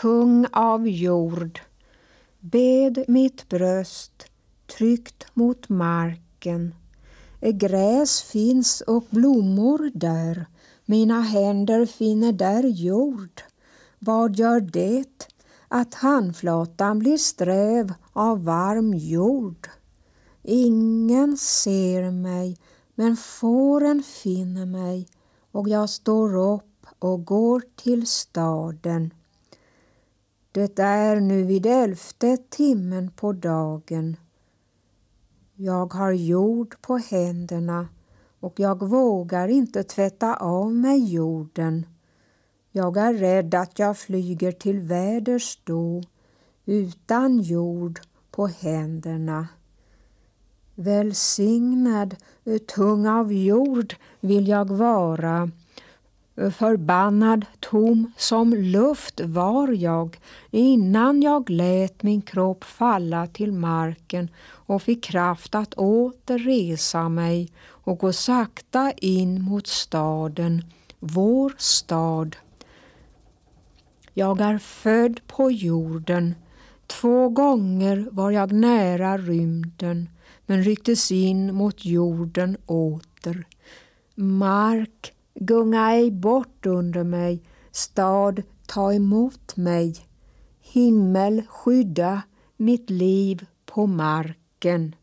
tung av jord, bed mitt bröst tryckt mot marken. Gräs finns och blommor där, mina händer finner där jord. Vad gör det att handflatan blir sträv av varm jord? Ingen ser mig, men fåren finner mig och jag står upp och går till staden. Det är nu vid elfte timmen på dagen. Jag har jord på händerna och jag vågar inte tvätta av mig jorden. Jag är rädd att jag flyger till väders då utan jord på händerna. Välsignad, tung av jord vill jag vara. Förbannad, tom som luft var jag innan jag lät min kropp falla till marken och fick kraft att åter resa mig och gå sakta in mot staden, vår stad. Jag är född på jorden. Två gånger var jag nära rymden men rycktes in mot jorden åter. Mark, gunga ej bort under mig, stad, ta emot mig. Himmel, skydda mitt liv på marken.